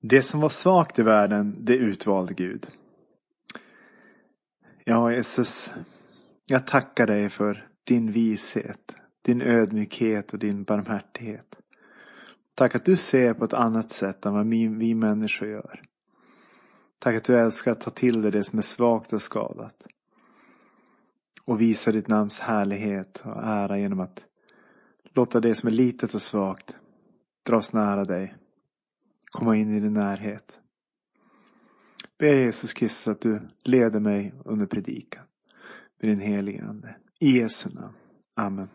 Det som var svagt i världen, det utvalde Gud. Ja, Jesus, jag tackar dig för din vishet, din ödmjukhet och din barmhärtighet. Tack att du ser på ett annat sätt än vad vi, människor gör. Tack att du älskar att ta till dig det som är svagt och skadat. Och visa ditt namns härlighet och ära genom att låta det som är litet och svagt dras nära dig. Komma in i din närhet. Ber Jesus Kristus att du leder mig under predikan med din helige Ande. I Jesu namn. Amen.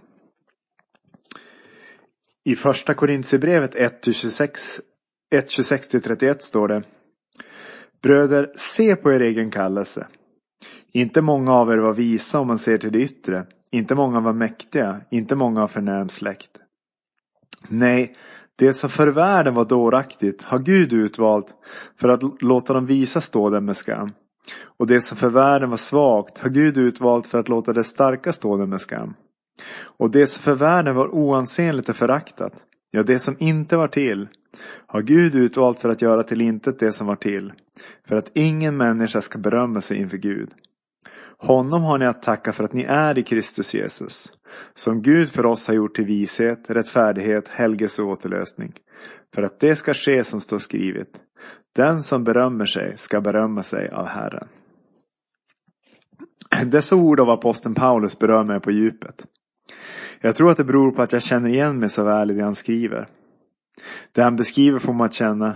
I första Korintierbrevet 1.26-31 står det Bröder, se på er egen kallelse. Inte många av er var visa om man ser till det yttre. Inte många var mäktiga, inte många av förnäm släkt. Nej, det som för världen var dåraktigt har Gud utvalt för att låta dem visa stå dem med skam. Och det som för världen var svagt har Gud utvalt för att låta det starka stå dem med skam. Och det som för världen var oansenligt och föraktat, ja det som inte var till, har Gud utvalt för att göra till intet det som var till, för att ingen människa ska berömma sig inför Gud. Honom har ni att tacka för att ni är i Kristus Jesus, som Gud för oss har gjort till vishet, rättfärdighet, helgelse och återlösning, för att det ska ske som står skrivet. Den som berömmer sig ska berömma sig av Herren. Dessa ord av aposteln Paulus berör mig på djupet. Jag tror att det beror på att jag känner igen mig så väl i det han skriver. Det han beskriver får man att känna,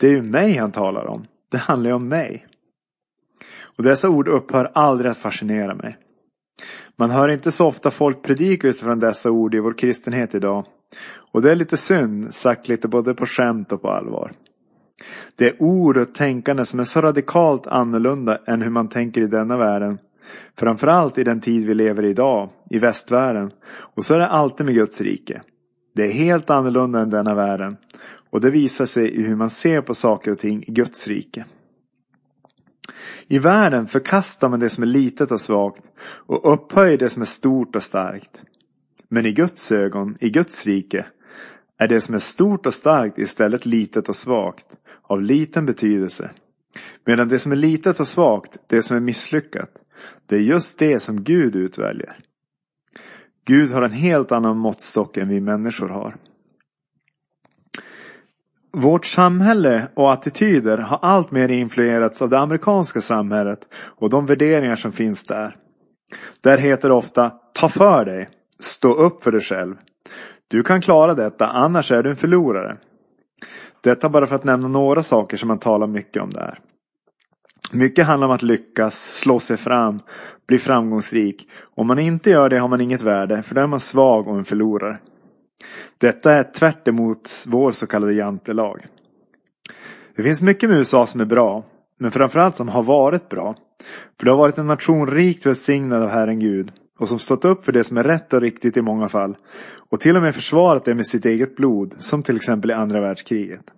det är ju mig han talar om. Det handlar ju om mig. Och dessa ord upphör aldrig att fascinera mig. Man hör inte så ofta folk predika utifrån dessa ord i vår kristenhet idag. Och det är lite synd, sagt lite både på skämt och på allvar. Det är ord och tänkande som är så radikalt annorlunda än hur man tänker i denna världen. Framförallt i den tid vi lever i idag, i västvärlden. Och så är det alltid med Guds rike. Det är helt annorlunda än denna världen. Och det visar sig i hur man ser på saker och ting i Guds rike. I världen förkastar man det som är litet och svagt och upphöjer det som är stort och starkt. Men i Guds ögon, i Guds rike, är det som är stort och starkt istället litet och svagt, av liten betydelse. Medan det som är litet och svagt, det som är misslyckat, det är just det som Gud utväljer. Gud har en helt annan måttstock än vi människor har. Vårt samhälle och attityder har alltmer influerats av det amerikanska samhället och de värderingar som finns där. Där heter det ofta ta för dig, stå upp för dig själv. Du kan klara detta, annars är du en förlorare. Detta bara för att nämna några saker som man talar mycket om där. Mycket handlar om att lyckas, slå sig fram, bli framgångsrik. Om man inte gör det har man inget värde, för då är man svag och en förlorare. Detta är tvärt emot vår så kallade jantelag. Det finns mycket med USA som är bra, men framförallt som har varit bra. För det har varit en nation rikt välsignad av Herren Gud och som stått upp för det som är rätt och riktigt i många fall och till och med försvarat det med sitt eget blod, som till exempel i andra världskriget.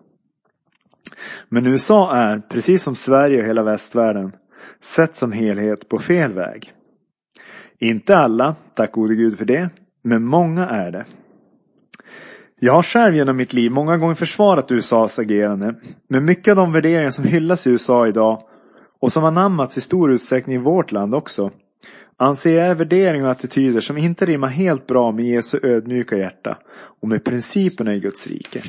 Men USA är, precis som Sverige och hela västvärlden, sett som helhet på fel väg. Inte alla, tack gode Gud för det, men många är det. Jag har själv genom mitt liv många gånger försvarat USAs agerande. Men mycket av de värderingar som hyllas i USA idag och som anammats i stor utsträckning i vårt land också anser jag är värderingar och attityder som inte rimmar helt bra med Jesu ödmjuka hjärta och med principerna i Guds rike.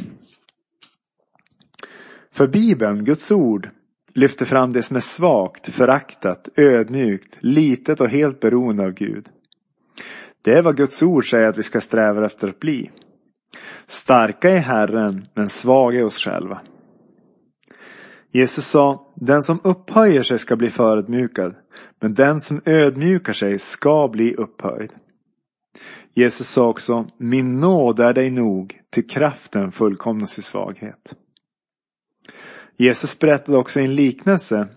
För Bibeln, Guds ord, lyfter fram det som är svagt, föraktat, ödmjukt, litet och helt beroende av Gud. Det är vad Guds ord säger att vi ska sträva efter att bli. Starka är Herren, men svaga är oss själva. Jesus sa, den som upphöjer sig ska bli förödmjukad, men den som ödmjukar sig ska bli upphöjd. Jesus sa också, min nåd är dig nog, till kraften fullkomnas i svaghet. Jesus berättade också i en liknelse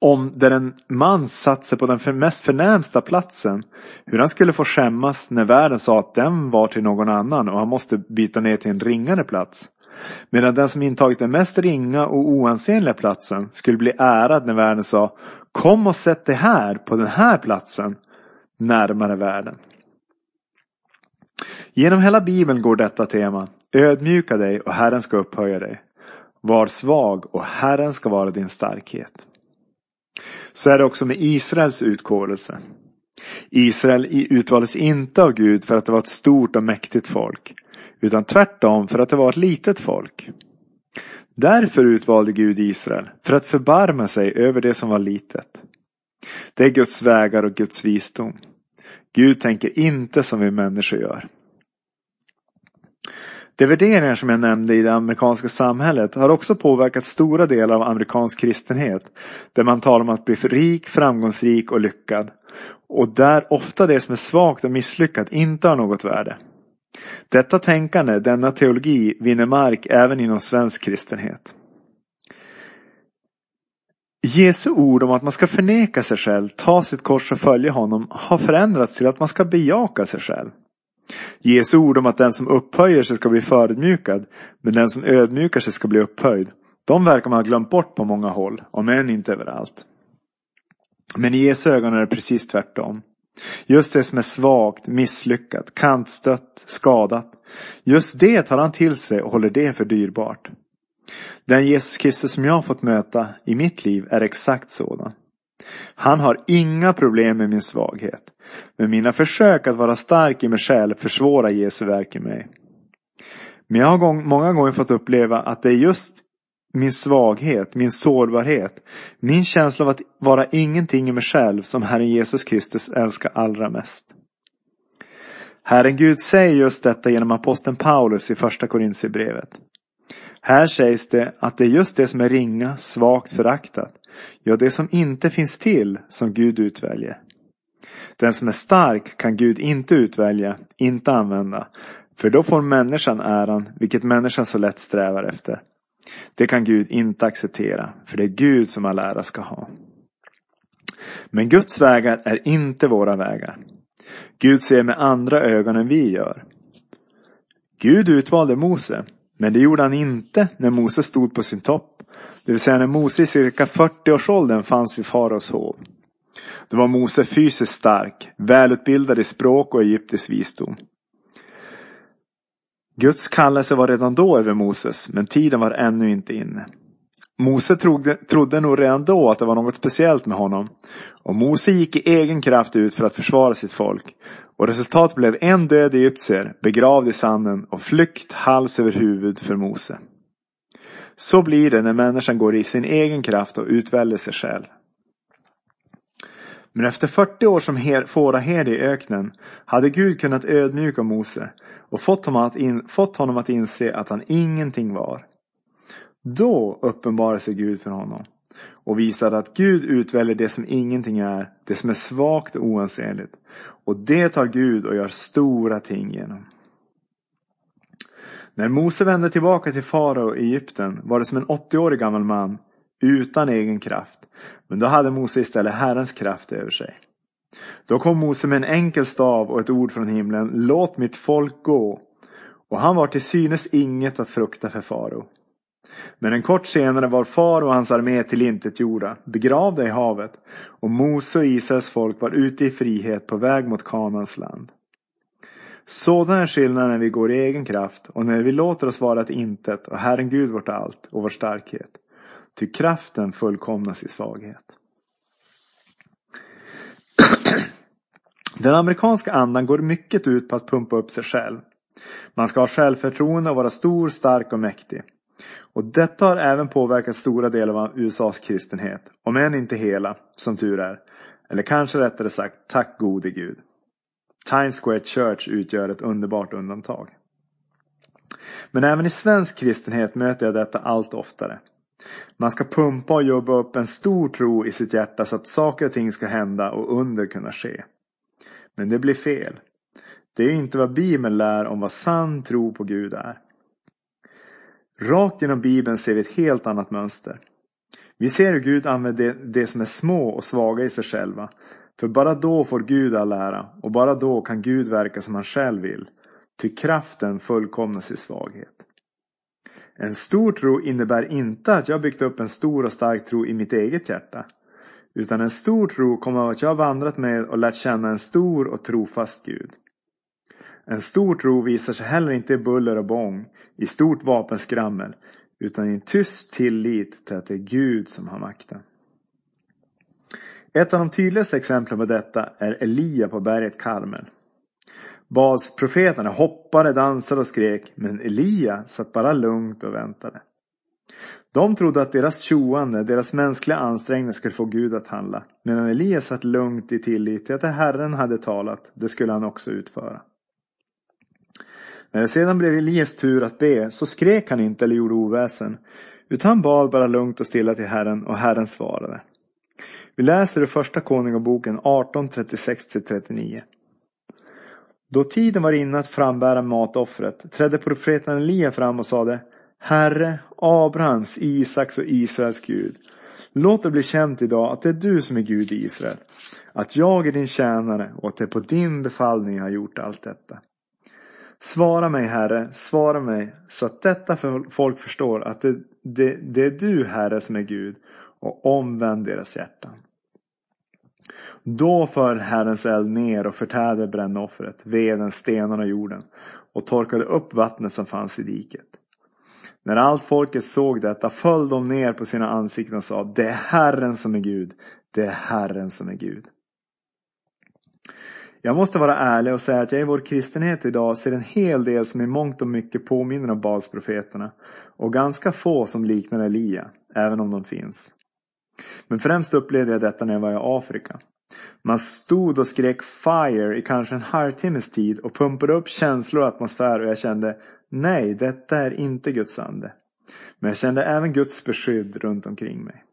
om där en man satt sig på den mest förnämsta platsen. Hur han skulle få skämmas när världen sa att den var till någon annan och han måste byta ner till en ringare plats. Medan den som intagit den mest ringa och oansenliga platsen skulle bli ärad när världen sa Kom och sätt dig här på den här platsen närmare världen. Genom hela bibeln går detta tema. Ödmjuka dig och Herren ska upphöja dig. var svag och Herren ska vara din starkhet. Så är det också med Israels utkårelse. Israel utvaldes inte av Gud för att det var ett stort och mäktigt folk, utan tvärtom för att det var ett litet folk. Därför utvalde Gud Israel, för att förbarma sig över det som var litet. Det är Guds vägar och Guds visdom. Gud tänker inte som vi människor gör. De värderingar som jag nämnde i det amerikanska samhället har också påverkat stora delar av amerikansk kristenhet. Där man talar om att bli rik, framgångsrik och lyckad. Och där ofta det som är svagt och misslyckat inte har något värde. Detta tänkande, denna teologi, vinner mark även inom svensk kristenhet. Jesu ord om att man ska förneka sig själv, ta sitt kors och följa honom har förändrats till att man ska bejaka sig själv. Jesu ord om att den som upphöjer sig ska bli förödmjukad, men den som ödmjukar sig ska bli upphöjd. De verkar man ha glömt bort på många håll, om än inte överallt. Men i Jesu ögon är det precis tvärtom. Just det som är svagt, misslyckat, kantstött, skadat. Just det tar han till sig och håller det för dyrbart. Den Jesus Kristus som jag har fått möta i mitt liv är exakt sådan. Han har inga problem med min svaghet. Men mina försök att vara stark i mig själv försvårar Jesu verk i mig. Men jag har många gånger fått uppleva att det är just min svaghet, min sårbarhet, min känsla av att vara ingenting i mig själv som Herren Jesus Kristus älskar allra mest. Herren Gud säger just detta genom aposteln Paulus i första Korintierbrevet. Här sägs det att det är just det som är ringa, svagt, föraktat, ja det som inte finns till som Gud utväljer. Den som är stark kan Gud inte utvälja, inte använda, för då får människan äran, vilket människan så lätt strävar efter. Det kan Gud inte acceptera, för det är Gud som all ära ska ha. Men Guds vägar är inte våra vägar. Gud ser med andra ögon än vi gör. Gud utvalde Mose, men det gjorde han inte när Mose stod på sin topp. Det vill säga när Mose i cirka 40-årsåldern fanns vid faraos hov. Då var Mose fysiskt stark, välutbildad i språk och egyptisk visdom. Guds kallelse var redan då över Moses, men tiden var ännu inte inne. Mose trodde, trodde nog redan då att det var något speciellt med honom. Och Mose gick i egen kraft ut för att försvara sitt folk. Och resultatet blev en död egyptier begravd i sanden och flykt hals över huvud för Mose. Så blir det när människan går i sin egen kraft och utväljer sig själv. Men efter 40 år som fåraherde i öknen hade Gud kunnat ödmjuka Mose och fått honom, att in, fått honom att inse att han ingenting var. Då uppenbarade sig Gud för honom och visade att Gud utväljer det som ingenting är, det som är svagt och oansenligt. Och det tar Gud och gör stora ting genom. När Mose vände tillbaka till farao i Egypten var det som en 80-årig gammal man utan egen kraft. Men då hade Mose istället Herrens kraft över sig. Då kom Mose med en enkel stav och ett ord från himlen. Låt mitt folk gå. Och han var till synes inget att frukta för farao. Men en kort senare var far och hans armé tillintetgjorda, begravda i havet, och Mose och Israels folk var ute i frihet på väg mot Kanans land. Sådan är skillnaden när vi går i egen kraft och när vi låter oss vara ett intet och Herren Gud vårt allt och vår starkhet. Ty kraften fullkomnas i svaghet. Den amerikanska andan går mycket ut på att pumpa upp sig själv. Man ska ha självförtroende och vara stor, stark och mäktig. Och detta har även påverkat stora delar av USAs kristenhet. Om än inte hela, som tur är. Eller kanske rättare sagt, tack gode Gud. Times Square Church utgör ett underbart undantag. Men även i svensk kristenhet möter jag detta allt oftare. Man ska pumpa och jobba upp en stor tro i sitt hjärta så att saker och ting ska hända och under kunna ske. Men det blir fel. Det är inte vad Bibeln lär om vad sann tro på Gud är. Rakt genom Bibeln ser vi ett helt annat mönster. Vi ser hur Gud använder det som är små och svaga i sig själva. För bara då får Gud all ära och bara då kan Gud verka som han själv vill. Ty kraften fullkomnas i svaghet. En stor tro innebär inte att jag byggt upp en stor och stark tro i mitt eget hjärta. Utan en stor tro kommer av att jag vandrat med och lärt känna en stor och trofast Gud. En stor tro visar sig heller inte i buller och bång, i stort vapenskrammel, utan i en tyst tillit till att det är Gud som har makten. Ett av de tydligaste exemplen på detta är Elia på berget Karmel. Basprofeterna hoppade, dansade och skrek men Elia satt bara lugnt och väntade. De trodde att deras tjoande, deras mänskliga ansträngningar skulle få Gud att handla. Medan Elias satt lugnt i tillit till att det Herren hade talat, det skulle han också utföra. När det sedan blev Elias tur att be så skrek han inte eller gjorde oväsen. Utan han bad bara lugnt och stilla till Herren och Herren svarade. Vi läser i första Konungaboken 18.36-39. Då tiden var inne att frambära matoffret trädde profeten Elia fram och sade Herre, Abrahams, Isaks och Israels Gud. Låt det bli känt idag att det är du som är Gud i Israel. Att jag är din tjänare och att det är på din befallning jag har gjort allt detta. Svara mig Herre, svara mig så att detta folk förstår att det, det, det är du Herre som är Gud och omvänd deras hjärtan. Då föll Herrens eld ner och förtärde brännoffret, veden, stenarna och jorden och torkade upp vattnet som fanns i diket. När allt folket såg detta föll de ner på sina ansikten och sa Det är Herren som är Gud. Det är Herren som är Gud. Jag måste vara ärlig och säga att jag i vår kristenhet idag ser en hel del som i mångt och mycket påminner om Balsprofeterna och ganska få som liknar Elia, även om de finns. Men främst upplevde jag detta när jag var i Afrika. Man stod och skrek FIRE i kanske en halvtimmes tid och pumpade upp känslor och atmosfär och jag kände Nej, detta är inte Guds ande. Men jag kände även Guds beskydd runt omkring mig.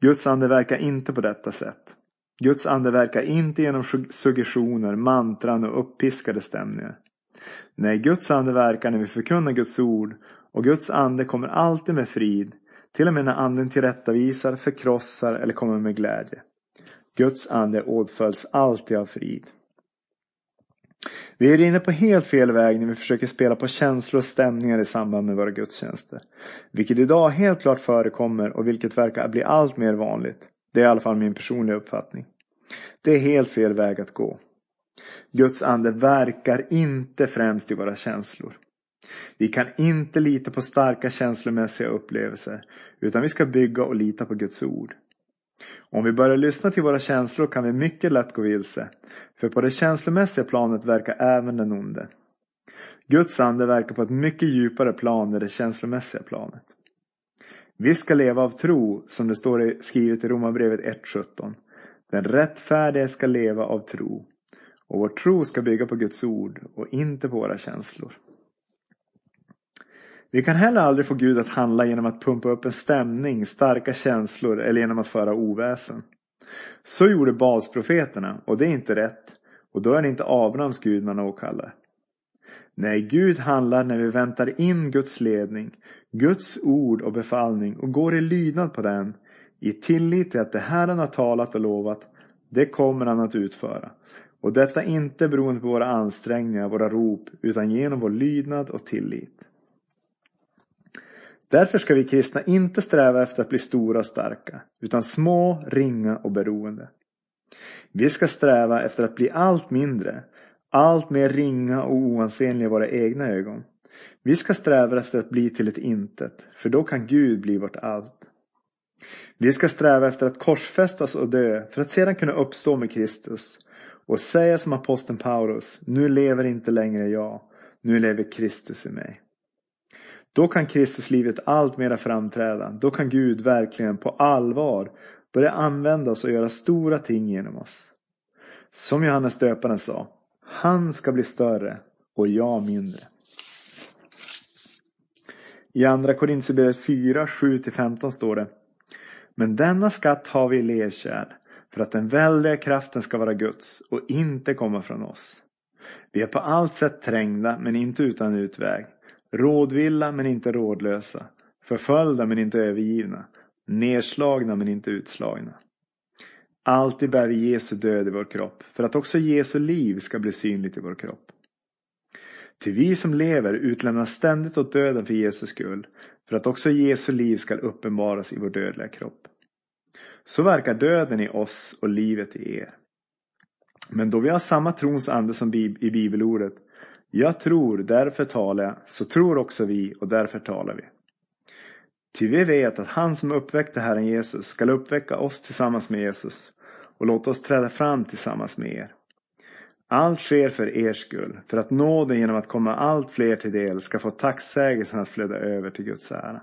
Guds ande verkar inte på detta sätt. Guds ande verkar inte genom suggestioner, mantran och uppiskade stämningar. Nej, Guds ande verkar när vi förkunnar Guds ord och Guds ande kommer alltid med frid, till och med när anden tillrättavisar, förkrossar eller kommer med glädje. Guds ande åtföljs alltid av frid. Vi är inne på helt fel väg när vi försöker spela på känslor och stämningar i samband med våra gudstjänster. Vilket idag helt klart förekommer och vilket verkar bli allt mer vanligt. Det är i alla fall min personliga uppfattning. Det är helt fel väg att gå. Guds ande verkar inte främst i våra känslor. Vi kan inte lita på starka känslomässiga upplevelser utan vi ska bygga och lita på Guds ord. Om vi börjar lyssna till våra känslor kan vi mycket lätt gå vilse. För på det känslomässiga planet verkar även den onde. Guds ande verkar på ett mycket djupare plan än det känslomässiga planet. Vi ska leva av tro, som det står skrivet i Romarbrevet 1.17. Den rättfärdige ska leva av tro. Och vår tro ska bygga på Guds ord och inte på våra känslor. Vi kan heller aldrig få Gud att handla genom att pumpa upp en stämning, starka känslor eller genom att föra oväsen. Så gjorde basprofeterna och det är inte rätt. Och då är det inte Abrahams Gud man åkallar. Nej, Gud handlar när vi väntar in Guds ledning, Guds ord och befallning och går i lydnad på den i tillit till att det Herren har talat och lovat, det kommer han att utföra. Och detta inte beroende på våra ansträngningar, våra rop, utan genom vår lydnad och tillit. Därför ska vi kristna inte sträva efter att bli stora och starka, utan små, ringa och beroende. Vi ska sträva efter att bli allt mindre, allt mer ringa och oansenliga i våra egna ögon. Vi ska sträva efter att bli till ett intet, för då kan Gud bli vårt allt. Vi ska sträva efter att korsfästas och dö för att sedan kunna uppstå med Kristus och säga som aposteln Paulus, nu lever inte längre jag, nu lever Kristus i mig. Då kan Kristuslivet allt mera framträda. Då kan Gud verkligen på allvar börja använda oss och göra stora ting genom oss. Som Johannes döparen sa. Han ska bli större och jag mindre. I andra Korintierbrevet 4, 7-15 står det. Men denna skatt har vi i lerkärl för att den väldiga kraften ska vara Guds och inte komma från oss. Vi är på allt sätt trängda men inte utan utväg. Rådvilla men inte rådlösa. Förföljda men inte övergivna. Nerslagna men inte utslagna. Alltid bär vi Jesu död i vår kropp för att också Jesu liv ska bli synligt i vår kropp. Till vi som lever utlämnas ständigt åt döden för Jesu skull för att också Jesu liv ska uppenbaras i vår dödliga kropp. Så verkar döden i oss och livet i er. Men då vi har samma trons ande som i bibelordet jag tror, därför talar jag, så tror också vi och därför talar vi. Ty vi vet att han som uppväckte Herren Jesus skall uppväcka oss tillsammans med Jesus och låta oss träda fram tillsammans med er. Allt sker för er skull, för att nåden genom att komma allt fler till del ska få tacksägelsen att flöda över till Guds ära.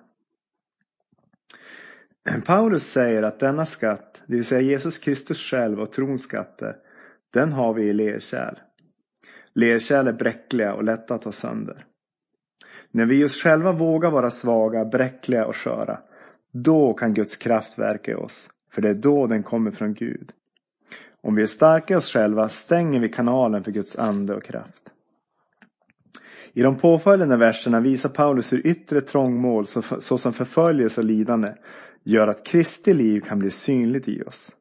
Paulus säger att denna skatt, det vill säga Jesus Kristus själv och trons skatter, den har vi i lerkärl. Lerkärl är bräckliga och lätta att ta sönder. När vi oss själva vågar vara svaga, bräckliga och sköra, då kan Guds kraft verka i oss, för det är då den kommer från Gud. Om vi är starka i oss själva stänger vi kanalen för Guds ande och kraft. I de påföljande verserna visar Paulus hur yttre trångmål såsom förföljelse och lidande gör att Kristi liv kan bli synligt i oss.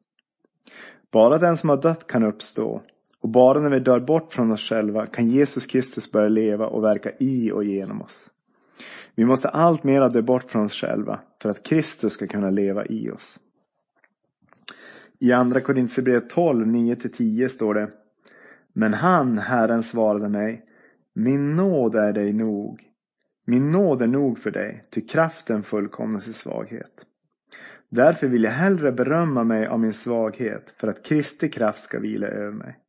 Bara den som har dött kan uppstå och bara när vi dör bort från oss själva kan Jesus Kristus börja leva och verka i och genom oss. Vi måste allt mera dö bort från oss själva för att Kristus ska kunna leva i oss. I andra Korintierbrevet 12, 9-10 står det Men han, Herren, svarade mig Min nåd är dig nog. Min nåd är nog för dig, ty kraften fullkomnas i svaghet. Därför vill jag hellre berömma mig av min svaghet för att Kristi kraft ska vila över mig.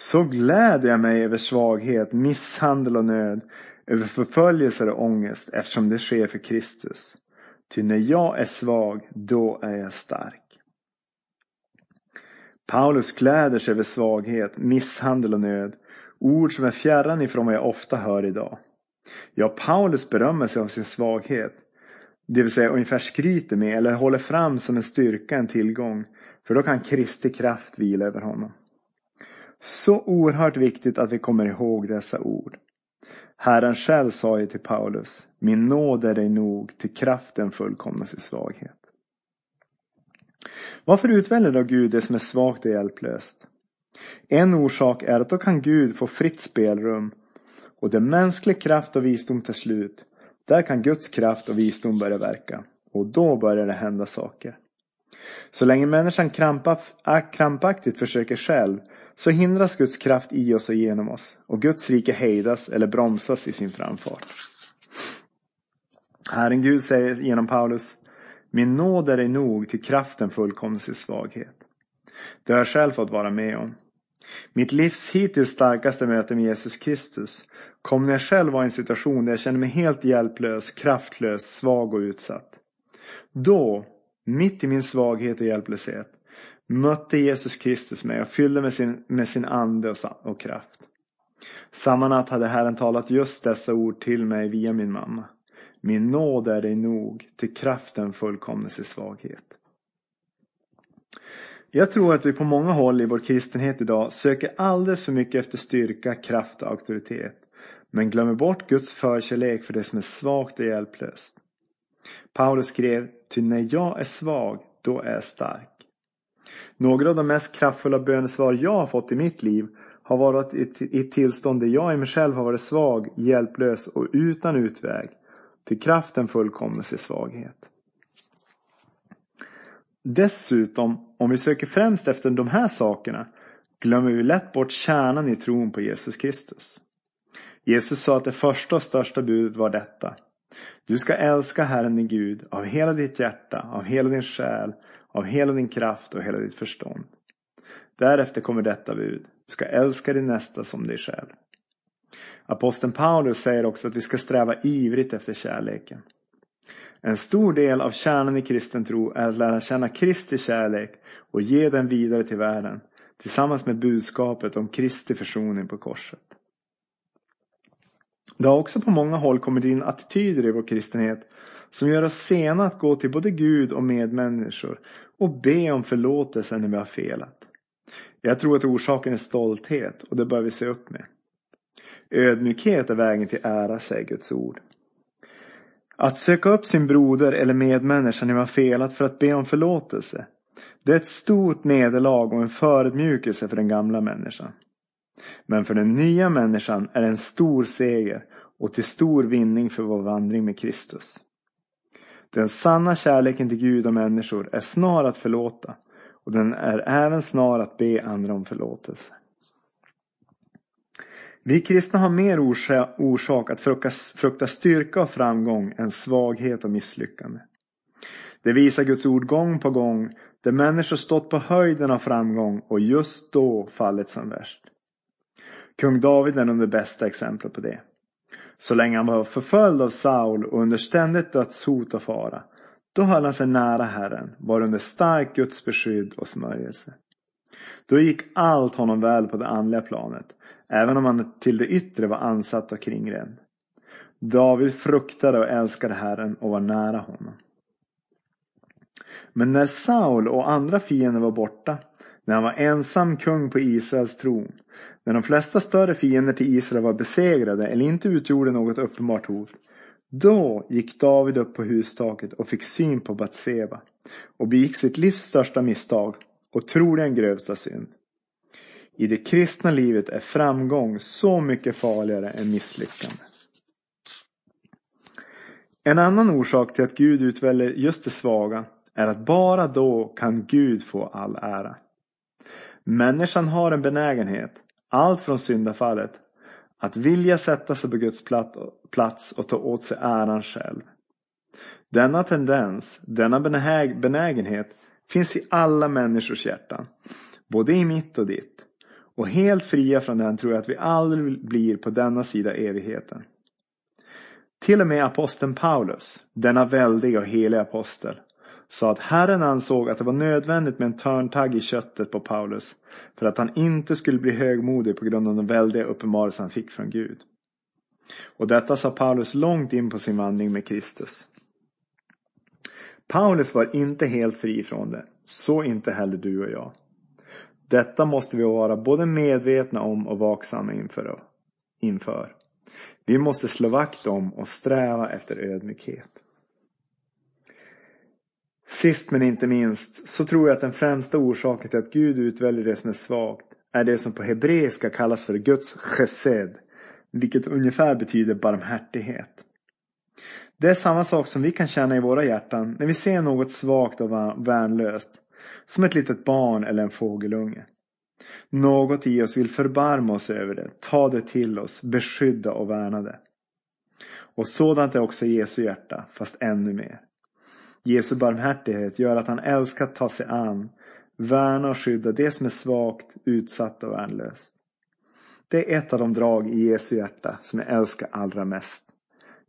Så gläder jag mig över svaghet, misshandel och nöd, över förföljelser och ångest eftersom det sker för Kristus. Ty när jag är svag, då är jag stark. Paulus gläder sig över svaghet, misshandel och nöd. Ord som är fjärran ifrån vad jag ofta hör idag. Ja, Paulus berömmer sig av sin svaghet. Det vill säga ungefär skryter med eller håller fram som en styrka, en tillgång. För då kan Kristi kraft vila över honom. Så oerhört viktigt att vi kommer ihåg dessa ord. Herren själv sa ju till Paulus, min nåd är dig nog, till kraften fullkomnas i svaghet. Varför utväljer då Gud det som är svagt och hjälplöst? En orsak är att då kan Gud få fritt spelrum och där mänsklig kraft och visdom tar slut, där kan Guds kraft och visdom börja verka. Och då börjar det hända saker. Så länge människan krampaktigt försöker själv så hindras Guds kraft i oss och genom oss och Guds rike hejdas eller bromsas i sin framfart. Herren Gud säger genom Paulus Min nåd är dig nog till kraften fullkomnas i svaghet. Det har jag själv fått vara med om. Mitt livs hittills starkaste möte med Jesus Kristus kom när jag själv var i en situation där jag kände mig helt hjälplös, kraftlös, svag och utsatt. Då, mitt i min svaghet och hjälplöshet, mötte Jesus Kristus mig och fyllde med sin, med sin ande och, och kraft. Samma natt hade Herren talat just dessa ord till mig via min mamma. Min nåd är dig nog, till kraften fullkomnes i svaghet. Jag tror att vi på många håll i vår kristenhet idag söker alldeles för mycket efter styrka, kraft och auktoritet. Men glömmer bort Guds förkärlek för det som är svagt och hjälplöst. Paulus skrev, ty när jag är svag, då är jag stark. Några av de mest kraftfulla bönesvar jag har fått i mitt liv har varit i ett tillstånd där jag i mig själv har varit svag, hjälplös och utan utväg. Till kraften fullkomnas i svaghet. Dessutom, om vi söker främst efter de här sakerna, glömmer vi lätt bort kärnan i tron på Jesus Kristus. Jesus sa att det första och största budet var detta. Du ska älska Herren din Gud av hela ditt hjärta, av hela din själ, av hela din kraft och hela ditt förstånd. Därefter kommer detta bud. Du ska älska din nästa som dig själv. Aposteln Paulus säger också att vi ska sträva ivrigt efter kärleken. En stor del av kärnan i kristen tro är att lära känna Kristi kärlek och ge den vidare till världen tillsammans med budskapet om Kristi försoning på korset. Det har också på många håll kommit in attityder i vår kristenhet som gör oss sena att gå till både Gud och medmänniskor och be om förlåtelse när vi har felat. Jag tror att orsaken är stolthet och det bör vi se upp med. Ödmjukhet är vägen till ära, säger Guds ord. Att söka upp sin broder eller medmänniska när vi har felat för att be om förlåtelse. Det är ett stort nederlag och en förödmjukelse för den gamla människan. Men för den nya människan är det en stor seger och till stor vinning för vår vandring med Kristus. Den sanna kärleken till Gud och människor är snar att förlåta och den är även snar att be andra om förlåtelse. Vi kristna har mer orsak att frukta styrka och framgång än svaghet och misslyckande. Det visar Guds ord gång på gång där människor stått på höjden av framgång och just då fallit som värst. Kung David är nog det bästa exemplet på det. Så länge han var förföljd av Saul och under ständigt dödshot och fara. Då höll han sig nära Herren, var under stark Guds beskydd och smörjelse. Då gick allt honom väl på det andliga planet, även om han till det yttre var ansatt och kringränd. David fruktade och älskade Herren och var nära honom. Men när Saul och andra fiender var borta, när han var ensam kung på Israels tron, när de flesta större fiender till Israel var besegrade eller inte utgjorde något uppenbart hot, då gick David upp på hustaket och fick syn på Batseba och begick sitt livs största misstag och troligen grövsta synd. I det kristna livet är framgång så mycket farligare än misslyckande. En annan orsak till att Gud utväljer just det svaga är att bara då kan Gud få all ära. Människan har en benägenhet, allt från syndafallet, att vilja sätta sig på Guds plats och ta åt sig äran själv. Denna tendens, denna benägenhet finns i alla människors hjärtan. Både i mitt och ditt. Och helt fria från den tror jag att vi aldrig blir på denna sida evigheten. Till och med aposteln Paulus, denna väldiga och heliga apostel, sa att Herren ansåg att det var nödvändigt med en törntagg i köttet på Paulus för att han inte skulle bli högmodig på grund av den väldiga uppenbarelse han fick från Gud. Och detta sa Paulus långt in på sin vandring med Kristus. Paulus var inte helt fri från det, så inte heller du och jag. Detta måste vi vara både medvetna om och vaksamma inför. inför. Vi måste slå vakt om och sträva efter ödmjukhet. Sist men inte minst så tror jag att den främsta orsaken till att Gud utväljer det som är svagt är det som på hebreiska kallas för Guds chesed, vilket ungefär betyder barmhärtighet. Det är samma sak som vi kan känna i våra hjärtan när vi ser något svagt och värnlöst, som ett litet barn eller en fågelunge. Något i oss vill förbarma oss över det, ta det till oss, beskydda och värna det. Och sådant är också Jesu hjärta, fast ännu mer. Jesu barmhärtighet gör att han älskar att ta sig an, värna och skydda det som är svagt, utsatt och värnlöst. Det är ett av de drag i Jesu hjärta som jag älskar allra mest.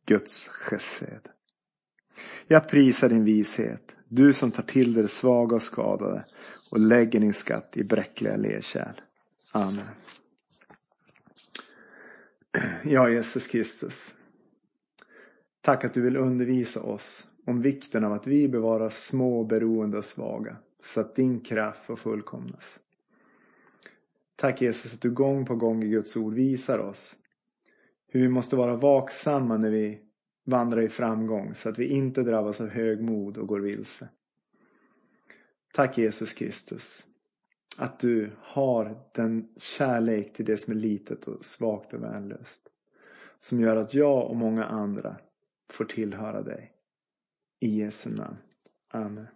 Guds chesed. Jag prisar din vishet, du som tar till dig det svaga och skadade och lägger din skatt i bräckliga ledkärl. Amen. Ja, Jesus Kristus. Tack att du vill undervisa oss om vikten av att vi bevarar små, beroende och svaga så att din kraft får fullkomnas. Tack Jesus att du gång på gång i Guds ord visar oss hur vi måste vara vaksamma när vi vandrar i framgång så att vi inte drabbas av högmod och går vilse. Tack Jesus Kristus att du har den kärlek till det som är litet och svagt och värnlöst. Som gör att jag och många andra får tillhöra dig. I Jesu ah, namn. Amen.